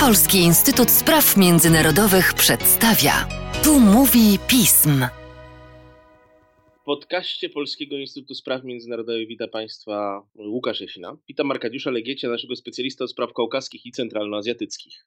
Polski Instytut Spraw Międzynarodowych przedstawia. Tu mówi pism. W podcaście Polskiego Instytutu Spraw Międzynarodowych witam Państwa Łukasz Jasina. Witam Arkadiusza Legiecia, naszego specjalista od spraw kaukaskich i centralnoazjatyckich.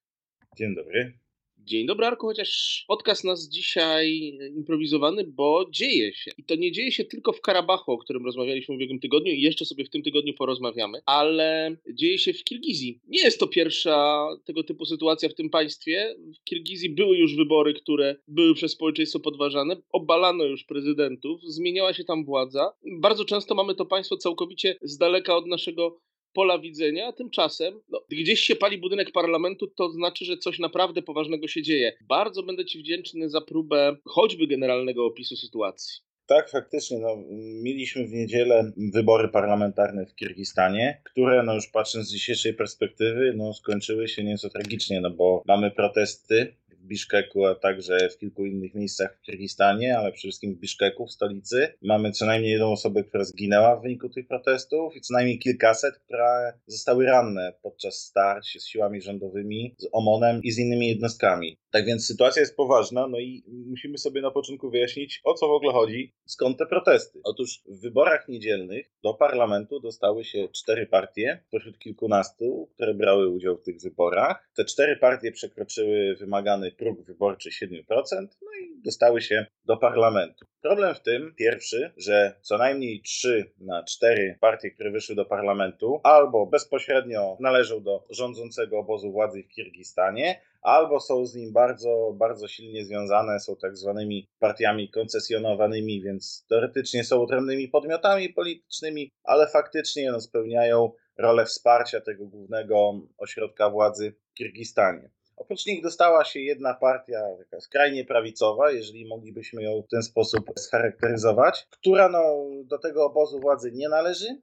Dzień dobry. Dzień dobry, Arku, chociaż podcast nas dzisiaj improwizowany, bo dzieje się. I to nie dzieje się tylko w Karabachu, o którym rozmawialiśmy w ubiegłym tygodniu i jeszcze sobie w tym tygodniu porozmawiamy, ale dzieje się w Kirgizji. Nie jest to pierwsza tego typu sytuacja w tym państwie. W Kirgizji były już wybory, które były przez społeczeństwo podważane. Obalano już prezydentów, zmieniała się tam władza. Bardzo często mamy to państwo całkowicie z daleka od naszego pola widzenia, a tymczasem no, gdzieś się pali budynek parlamentu, to znaczy, że coś naprawdę poważnego się dzieje. Bardzo będę Ci wdzięczny za próbę choćby generalnego opisu sytuacji. Tak, faktycznie. No, mieliśmy w niedzielę wybory parlamentarne w Kirgistanie, które, no już patrząc z dzisiejszej perspektywy, no, skończyły się nieco tragicznie, no bo mamy protesty w Biszkeku, a także w kilku innych miejscach w Kirgistanie, ale przede wszystkim w Biszkeku, w stolicy. Mamy co najmniej jedną osobę, która zginęła w wyniku tych protestów i co najmniej kilkaset, które zostały ranne podczas starć z siłami rządowymi, z OMON-em i z innymi jednostkami. Tak więc sytuacja jest poważna, no i musimy sobie na początku wyjaśnić, o co w ogóle chodzi, skąd te protesty. Otóż w wyborach niedzielnych do parlamentu dostały się cztery partie spośród kilkunastu, które brały udział w tych wyborach. Te cztery partie przekroczyły wymagany próg wyborczy 7%, no i dostały się do parlamentu. Problem w tym, pierwszy, że co najmniej 3 na 4 partie, które wyszły do parlamentu, albo bezpośrednio należą do rządzącego obozu władzy w Kirgistanie, albo są z nim bardzo, bardzo silnie związane, są tak zwanymi partiami koncesjonowanymi, więc teoretycznie są odrębnymi podmiotami politycznymi, ale faktycznie no, spełniają rolę wsparcia tego głównego ośrodka władzy w Kirgistanie. Oprócz nich dostała się jedna partia, taka skrajnie prawicowa, jeżeli moglibyśmy ją w ten sposób scharakteryzować, która no, do tego obozu władzy nie należy,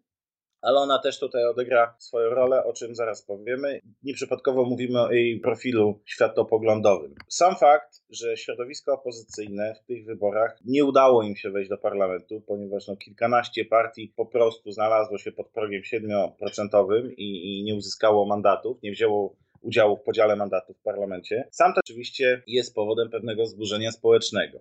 ale ona też tutaj odegra swoją rolę, o czym zaraz powiemy. Nieprzypadkowo mówimy o jej profilu światopoglądowym. Sam fakt, że środowiska opozycyjne w tych wyborach nie udało im się wejść do parlamentu, ponieważ no, kilkanaście partii po prostu znalazło się pod progiem 7% i, i nie uzyskało mandatów, nie wzięło udziału w podziale mandatów w parlamencie. Sam to oczywiście jest powodem pewnego zburzenia społecznego.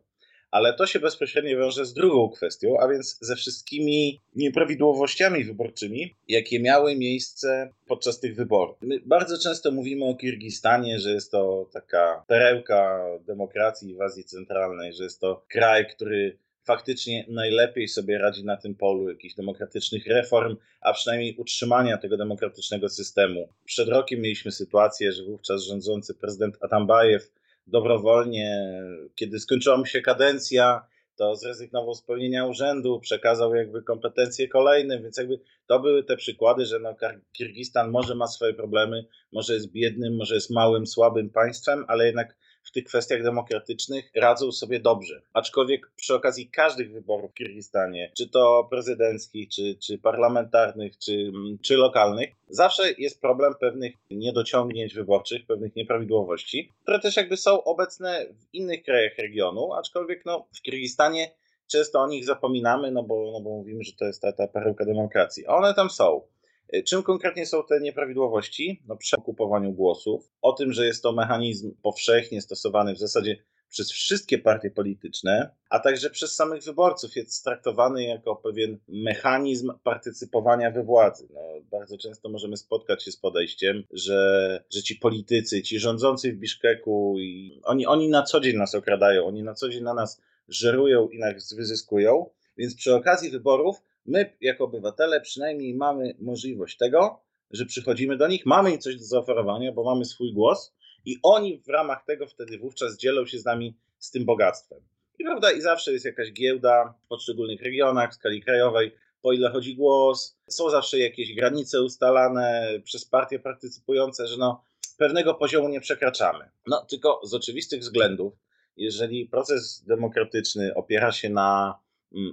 Ale to się bezpośrednio wiąże z drugą kwestią, a więc ze wszystkimi nieprawidłowościami wyborczymi, jakie miały miejsce podczas tych wyborów. My bardzo często mówimy o Kirgistanie, że jest to taka perełka demokracji w Azji Centralnej, że jest to kraj, który faktycznie najlepiej sobie radzi na tym polu jakichś demokratycznych reform, a przynajmniej utrzymania tego demokratycznego systemu. Przed rokiem mieliśmy sytuację, że wówczas rządzący prezydent Atambajew dobrowolnie, kiedy skończyła mu się kadencja, to zrezygnował z pełnienia urzędu, przekazał jakby kompetencje kolejnym, więc jakby to były te przykłady, że no Kirgistan może ma swoje problemy, może jest biednym, może jest małym, słabym państwem, ale jednak w tych kwestiach demokratycznych radzą sobie dobrze. Aczkolwiek przy okazji każdych wyborów w Kirgistanie, czy to prezydenckich, czy, czy parlamentarnych, czy, czy lokalnych, zawsze jest problem pewnych niedociągnięć wyborczych, pewnych nieprawidłowości, które też jakby są obecne w innych krajach regionu, aczkolwiek no, w Kirgistanie często o nich zapominamy, no bo, no bo mówimy, że to jest ta, ta perełka demokracji. A one tam są. E, czym konkretnie są te nieprawidłowości? No, przy okupowaniu głosów, o tym, że jest to mechanizm powszechnie stosowany w zasadzie przez wszystkie partie polityczne, a także przez samych wyborców jest traktowany jako pewien mechanizm partycypowania we władzy. No, bardzo często możemy spotkać się z podejściem, że, że ci politycy, ci rządzący w Biszkeku, i oni, oni na co dzień nas okradają, oni na co dzień na nas żerują i nas wyzyskują, więc przy okazji wyborów my jako obywatele przynajmniej mamy możliwość tego, że przychodzimy do nich, mamy im coś do zaoferowania, bo mamy swój głos i oni w ramach tego wtedy wówczas dzielą się z nami z tym bogactwem. I prawda, i zawsze jest jakaś giełda w poszczególnych regionach, w skali krajowej, po ile chodzi głos. Są zawsze jakieś granice ustalane przez partie partycypujące, że no, pewnego poziomu nie przekraczamy. No, tylko z oczywistych względów, jeżeli proces demokratyczny opiera się na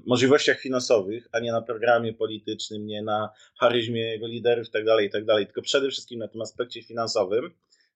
możliwościach finansowych, a nie na programie politycznym, nie na charyzmie jego liderów itd., tak itd., tak tylko przede wszystkim na tym aspekcie finansowym,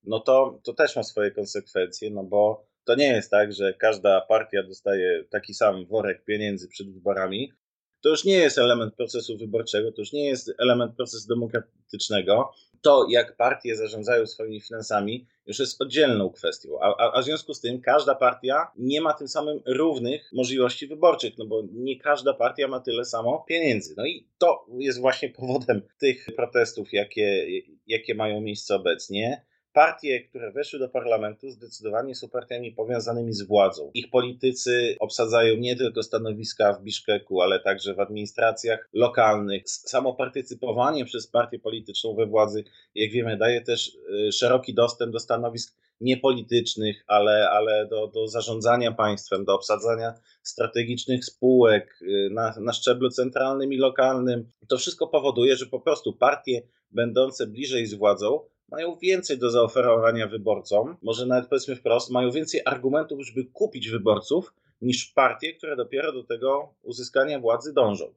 no to, to też ma swoje konsekwencje, no bo to nie jest tak, że każda partia dostaje taki sam worek pieniędzy przed wyborami. To już nie jest element procesu wyborczego, to już nie jest element procesu demokratycznego. To, jak partie zarządzają swoimi finansami, już jest oddzielną kwestią. A, a, a, w związku z tym każda partia nie ma tym samym równych możliwości wyborczych, no bo nie każda partia ma tyle samo pieniędzy. No i to jest właśnie powodem tych protestów, jakie, jakie mają miejsce obecnie. Partie, które weszły do parlamentu, zdecydowanie są partiami powiązanymi z władzą. Ich politycy obsadzają nie tylko stanowiska w Biszkeku, ale także w administracjach lokalnych. Samo partycypowanie przez partię polityczną we władzy, jak wiemy, daje też y, szeroki dostęp do stanowisk niepolitycznych, ale, ale do, do zarządzania państwem, do obsadzania strategicznych spółek y, na, na szczeblu centralnym i lokalnym. To wszystko powoduje, że po prostu partie będące bliżej z władzą mają więcej do zaoferowania wyborcom, może nawet powiedzmy wprost, mają więcej argumentów, żeby kupić wyborców, niż partie, które dopiero do tego uzyskania władzy dążą.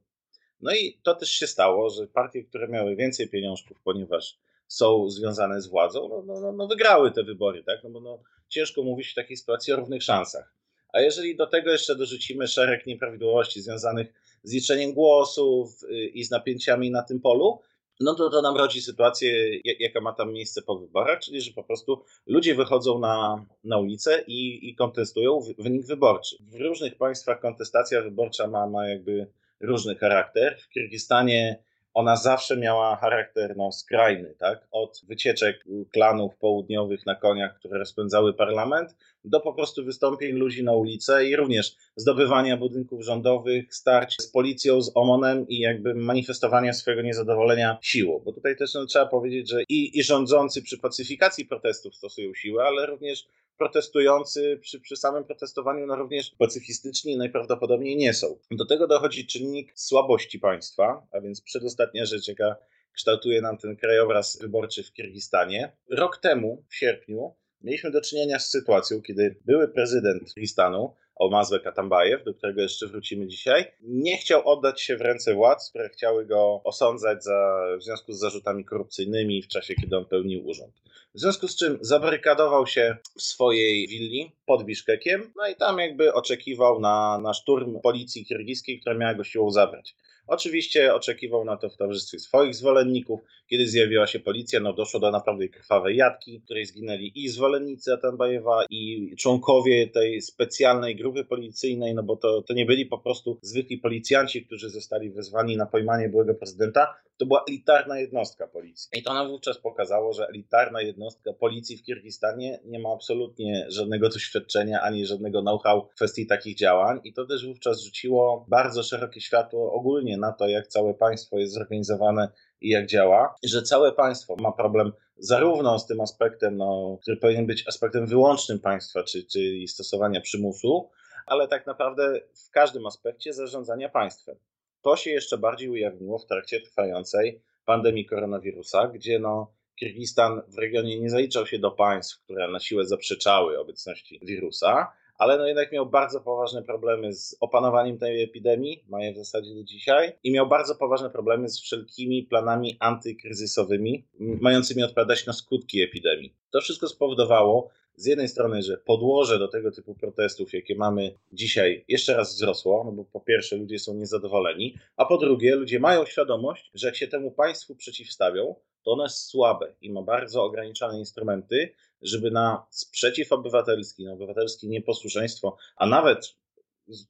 No i to też się stało, że partie, które miały więcej pieniążków, ponieważ są związane z władzą, no, no, no, no wygrały te wybory, tak? No bo no, ciężko mówić w takiej sytuacji o równych szansach. A jeżeli do tego jeszcze dorzucimy szereg nieprawidłowości związanych z liczeniem głosów y, i z napięciami na tym polu, no to to nam rodzi sytuację, jaka ma tam miejsce po wyborach, czyli że po prostu ludzie wychodzą na, na ulicę i, i kontestują wynik wyborczy. W różnych państwach kontestacja wyborcza ma, ma jakby różny charakter. W Kirgistanie ona zawsze miała charakter no, skrajny, tak? Od wycieczek klanów południowych na koniach, które rozpędzały parlament, do po prostu wystąpień ludzi na ulicę i również zdobywania budynków rządowych, starć z policją, z OMON-em i jakby manifestowania swojego niezadowolenia siłą. Bo tutaj też no, trzeba powiedzieć, że i, i rządzący przy pacyfikacji protestów stosują siłę, ale również protestujący przy, przy samym protestowaniu no również pacyfistyczni najprawdopodobniej nie są. Do tego dochodzi czynnik słabości państwa, a więc przedostatnia rzecz, jaka kształtuje nam ten krajobraz wyborczy w Kirgistanie. Rok temu, w sierpniu, mieliśmy do czynienia z sytuacją, kiedy były prezydent Kirgistanu, Almazbek Atambajew, do którego jeszcze wrócimy dzisiaj, nie chciał oddać się w ręce władz, które chciały go osądzać za, w związku z zarzutami korupcyjnymi w czasie, kiedy on pełnił urząd. W związku z czym zabarykadował się w swojej willi pod Biszkekiem, no i tam jakby oczekiwał na, na szturm policji kirgiskiej, która miała go siłą zabrać. Oczywiście oczekiwał na to w towarzystwie swoich zwolenników. Kiedy zjawiła się policja, no doszło do naprawdę krwawej jatki, w której zginęli i zwolennicy Atambajewa, i członkowie tej specjalnej grupy policyjnej, no bo to, to nie byli po prostu zwykli policjanci, którzy zostali wezwani na pojmanie byłego prezydenta, to była elitarna jednostka policji. I to nam wówczas pokazało, że elitarna jednostka policji w Kirgistanie nie ma absolutnie żadnego doświadczenia ani żadnego know-how w kwestii takich działań. I to też wówczas rzuciło bardzo szerokie światło ogólnie na to, jak całe państwo jest zorganizowane i jak działa, że całe państwo ma problem zarówno z tym aspektem, no, który powinien być aspektem wyłącznym państwa, czyli, czyli stosowania przymusu, ale tak naprawdę w każdym aspekcie zarządzania państwem. To się jeszcze bardziej ujawniło w trakcie trwającej pandemii koronawirusa, gdzie no, Kirgistan w regionie nie zaliczał się do państw, które na siłę zaprzeczały obecności wirusa, ale no jednak miał bardzo poważne problemy z opanowaniem tej epidemii, ma je w zasadzie do dzisiaj, i miał bardzo poważne problemy z wszelkimi planami antykryzysowymi, mającymi odpowiadać na skutki epidemii. To wszystko spowodowało, z jednej strony, że podłoże do tego typu protestów, jakie mamy dzisiaj, jeszcze raz wzrosło, no bo po pierwsze ludzie są niezadowoleni, a po drugie ludzie mają świadomość, że jak się temu państwu przeciwstawią, to ono jest słabe i ma bardzo ograniczone instrumenty, żeby na sprzeciw obywatelski, na obywatelskie nieposłuszeństwo, a nawet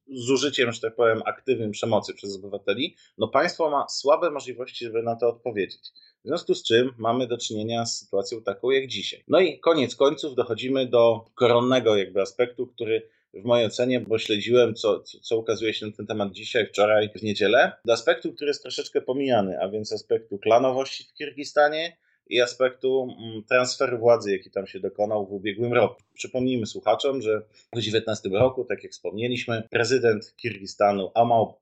z użyciem, że tak powiem, aktywnym przemocy przez obywateli, no państwo ma słabe możliwości, żeby na to odpowiedzieć. W związku z czym mamy do czynienia z sytuacją taką jak dzisiaj. No i koniec końców dochodzimy do koronnego jakby aspektu, który w mojej ocenie, bo śledziłem, co, co ukazuje się na ten temat dzisiaj, wczoraj, w niedzielę, do aspektu, który jest troszeczkę pomijany, a więc aspektu klanowości w Kirgistanie i aspektu mm, transferu władzy, jaki tam się dokonał w ubiegłym roku. Przypomnijmy słuchaczom, że w 2019 roku, tak jak wspomnieliśmy, prezydent Kirgistanu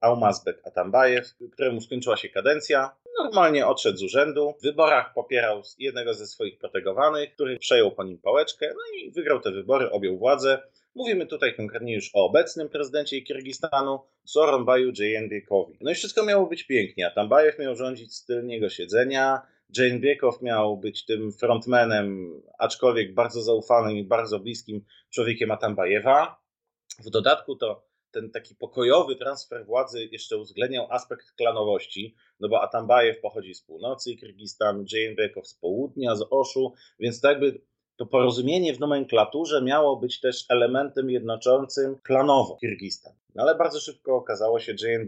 Almazbek Atambajew, któremu skończyła się kadencja, normalnie odszedł z urzędu. W wyborach popierał jednego ze swoich protegowanych, który przejął po nim pałeczkę, no i wygrał te wybory, objął władzę. Mówimy tutaj konkretnie już o obecnym prezydencie Kirgistanu, Soronbaju Jayenbekowi. No i wszystko miało być pięknie. Atambajew miał rządzić z tylniego siedzenia, Jane Biekow miał być tym frontmanem, aczkolwiek bardzo zaufanym i bardzo bliskim człowiekiem Atambajewa. W dodatku to ten taki pokojowy transfer władzy jeszcze uwzględniał aspekt klanowości, no bo Atambajew pochodzi z północy Kirgistan, Dżejnbekow z południa, z Oszu, więc tak by to porozumienie w nomenklaturze miało być też elementem jednoczącym klanowo Kirgistan. No ale bardzo szybko okazało się, że Jane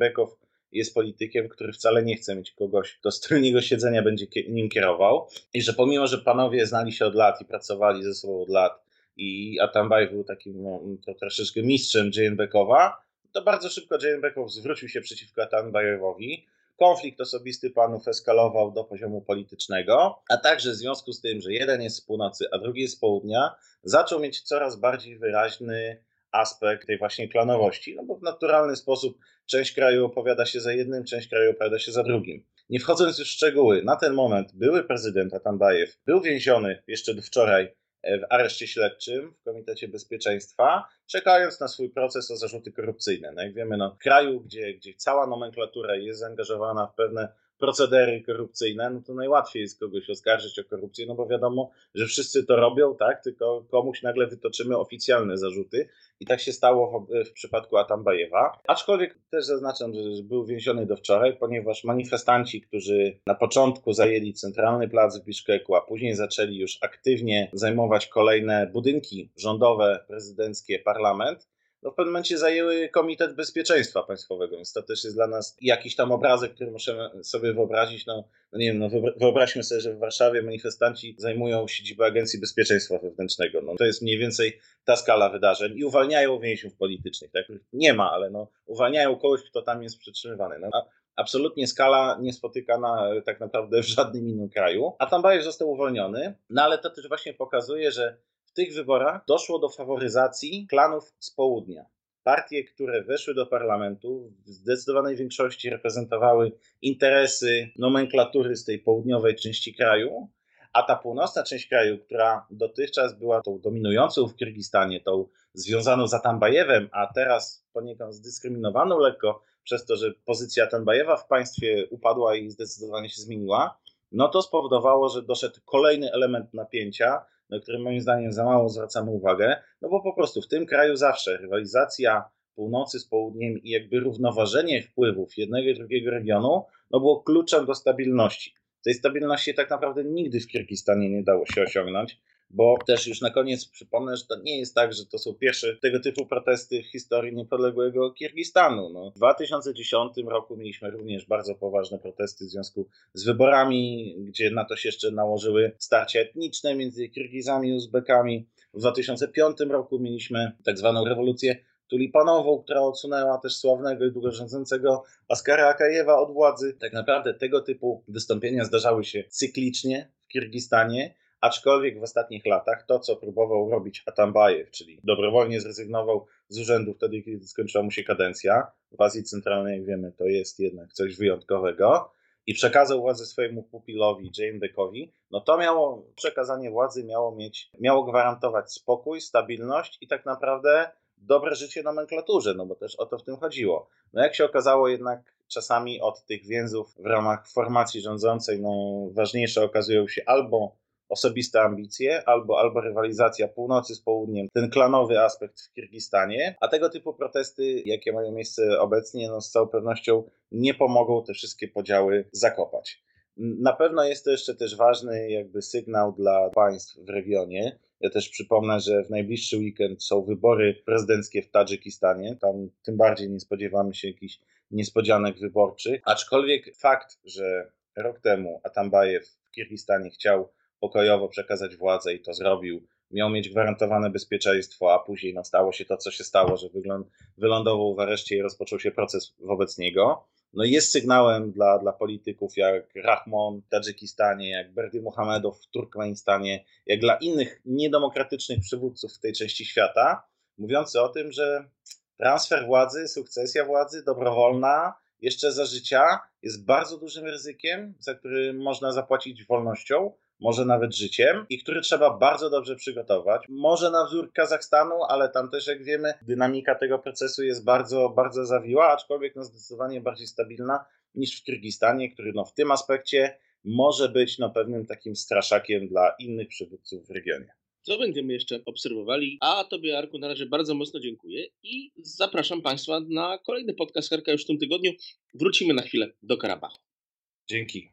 jest politykiem, który wcale nie chce mieć kogoś, kto z tylnego siedzenia będzie nim kierował i że pomimo, że panowie znali się od lat i pracowali ze sobą od lat i Atambaj był takim no, troszeczkę mistrzem Jane Beckowa, to bardzo szybko Jane Beckow zwrócił się przeciwko Atambajewowi. Konflikt osobisty panów eskalował do poziomu politycznego, a także w związku z tym, że jeden jest z północy, a drugi jest z południa, zaczął mieć coraz bardziej wyraźny aspekt tej właśnie klanowości, no bo w naturalny sposób część kraju opowiada się za jednym, część kraju opowiada się za drugim. Nie wchodząc już w szczegóły, na ten moment były prezydent Atambajew był więziony jeszcze do wczoraj w areszcie śledczym w Komitecie Bezpieczeństwa, czekając na swój proces o zarzuty korupcyjne. No jak wiemy, no, w kraju, gdzie, gdzie cała nomenklatura jest zaangażowana w pewne procedery korupcyjne, no to najłatwiej jest kogoś oskarżyć o korupcję, no bo wiadomo, że wszyscy to robią, tak, tylko komuś nagle wytoczymy oficjalne zarzuty i tak się stało w, w przypadku Atambajewa. Aczkolwiek też zaznaczam, że był więziony do wczoraj, ponieważ manifestanci, którzy na początku zajęli centralny plac w Biszkeku, a później zaczęli już aktywnie zajmować kolejne budynki rządowe, prezydenckie, parlament, no w pewnym momencie zajęły Komitet Bezpieczeństwa Państwowego, więc to też jest dla nas jakiś tam obrazek, który możemy sobie wyobrazić. No, no nie wiem, no wyobraźmy sobie, że w Warszawie manifestanci zajmują siedzibę Agencji Bezpieczeństwa Wewnętrznego. No, to jest mniej więcej ta skala wydarzeń i uwalniają więźniów politycznych. Tak? Nie ma, ale no, uwalniają kogoś, kto tam jest przetrzymywany. No, absolutnie skala niespotykana tak naprawdę w żadnym innym kraju. A Tambajew został uwolniony, no ale to też właśnie pokazuje, że tych wyborach doszło do faworyzacji klanów z południa. Partie, które weszły do parlamentu, w zdecydowanej większości reprezentowały interesy nomenklatury z tej południowej części kraju, a ta północna część kraju, która dotychczas była tą dominującą w Kirgistanie, tą związaną z Atambajewem, a teraz poniekąd zdyskryminowaną lekko przez to, że pozycja Atambajewa w państwie upadła i zdecydowanie się zmieniła, no to spowodowało, że doszedł kolejny element napięcia, na które moim zdaniem za mało zwracamy uwagę, no bo po prostu w tym kraju zawsze rywalizacja północy z południem i jakby równoważenie wpływów jednego i drugiego regionu no było kluczem do stabilności. Tej stabilności tak naprawdę nigdy w Kirgistanie nie dało się osiągnąć bo też już na koniec przypomnę, że to nie jest tak, że to są pierwsze tego typu protesty w historii niepodległego Kirgistanu. No, w 2010 roku mieliśmy również bardzo poważne protesty w związku z wyborami, gdzie na to się jeszcze nałożyły starcia etniczne między Kirgizami i Uzbekami. W 2005 roku mieliśmy tak zwaną rewolucję tulipanową, która odsunęła też sławnego i długo rządzącego Askara Akajewa od władzy. Tak naprawdę tego typu wystąpienia zdarzały się cyklicznie w Kirgistanie Aczkolwiek w ostatnich latach to, co próbował robić Atambajew, czyli dobrowolnie zrezygnował z urzędu wtedy, kiedy skończyła mu się kadencja, w Azji Centralnej, wiemy, to jest jednak coś wyjątkowego, i przekazał władzę swojemu pupilowi, Jane Beckowi, no to miało, przekazanie władzy miało mieć, miało gwarantować spokój, stabilność i tak naprawdę dobre życie nomenklaturze, no bo też o to w tym chodziło. No jak się okazało jednak czasami od tych więzów w ramach formacji rządzącej, no ważniejsze okazują się albo osobiste ambicje, albo, albo rywalizacja północy z południem, ten klanowy aspekt w Kirgistanie, a tego typu protesty, jakie mają miejsce obecnie, no z całą pewnością nie pomogą te wszystkie podziały zakopać. Na pewno jest to jeszcze też ważny jakby sygnał dla państw w regionie. Ja też przypomnę, że w najbliższy weekend są wybory prezydenckie w Tadżykistanie. Tam tym bardziej nie spodziewamy się jakichś niespodzianek wyborczych. Aczkolwiek fakt, że rok temu Atambajew w Kirgistanie chciał pokojowo przekazać władzę i to zrobił. Miał mieć gwarantowane bezpieczeństwo, a później no, stało się to, co się stało, że wylądował w areszcie i rozpoczął się proces wobec niego. No jest sygnałem dla, dla polityków jak Rahmon w Tadżykistanie, jak Berdi Mohamedow w Turkmenistanie, jak dla innych niedemokratycznych przywódców w tej części świata, mówiący o tym, że transfer władzy, sukcesja władzy dobrowolna, jeszcze za życia, jest bardzo dużym ryzykiem, za który można zapłacić wolnością, może nawet życiem i który trzeba bardzo dobrze przygotować. Może na wzór Kazachstanu, ale tam też, jak wiemy, dynamika tego procesu jest bardzo, bardzo zawiła, aczkolwiek no zdecydowanie bardziej stabilna niż w Kirgistanie, który no w tym aspekcie może być no pewnym takim straszakiem dla innych przywódców w regionie. Co będziemy jeszcze obserwowali. A Tobie, Arku, na razie bardzo mocno dziękuję i zapraszam Państwa na kolejny podcast Herka już w tym tygodniu. Wrócimy na chwilę do Karabachu. Dzięki.